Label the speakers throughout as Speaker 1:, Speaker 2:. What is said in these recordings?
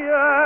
Speaker 1: yeah.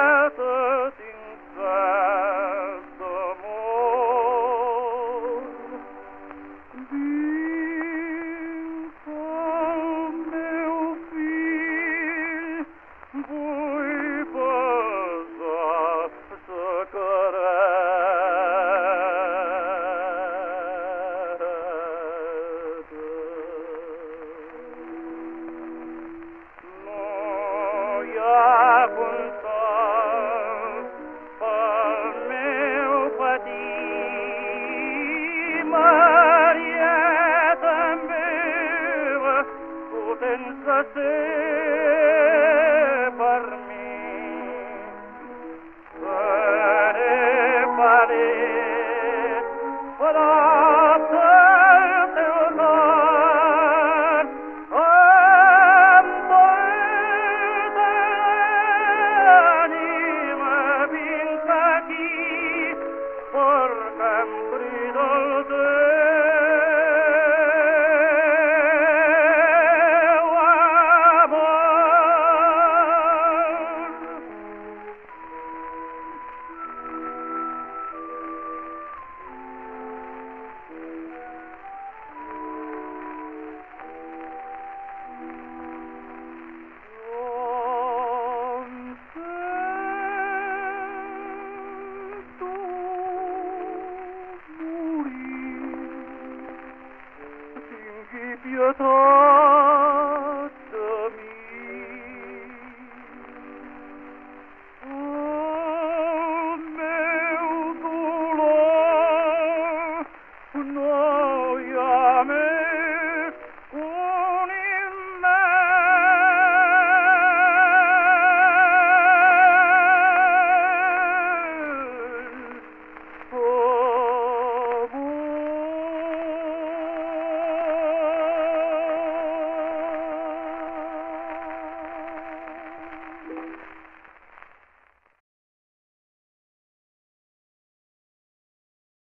Speaker 1: putem să se 月 보?